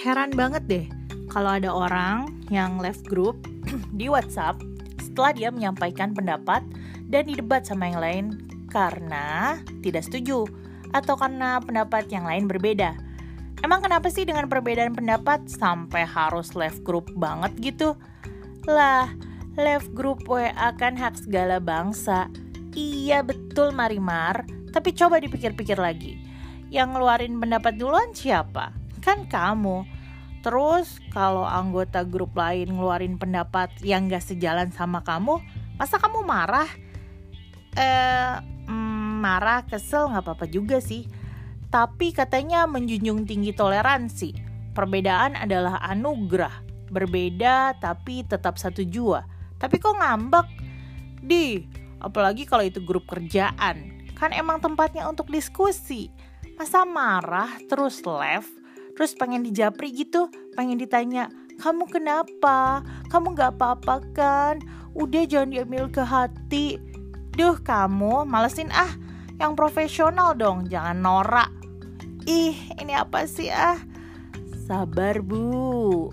heran banget deh kalau ada orang yang left group di WhatsApp setelah dia menyampaikan pendapat dan didebat sama yang lain karena tidak setuju atau karena pendapat yang lain berbeda. Emang kenapa sih dengan perbedaan pendapat sampai harus left group banget gitu? Lah, left group WA kan hak segala bangsa. Iya betul Marimar, tapi coba dipikir-pikir lagi. Yang ngeluarin pendapat duluan siapa? Kan kamu. Terus kalau anggota grup lain ngeluarin pendapat yang gak sejalan sama kamu, masa kamu marah? Eh, mm, marah, kesel gak apa-apa juga sih. Tapi katanya menjunjung tinggi toleransi. Perbedaan adalah anugerah. Berbeda tapi tetap satu jua. Tapi kok ngambek? Di, apalagi kalau itu grup kerjaan. Kan emang tempatnya untuk diskusi. Masa marah terus left terus pengen dijapri gitu pengen ditanya kamu kenapa? Kamu gak apa-apa kan? Udah jangan diambil ke hati. Duh kamu malesin ah yang profesional dong jangan norak. Ih ini apa sih ah? Sabar bu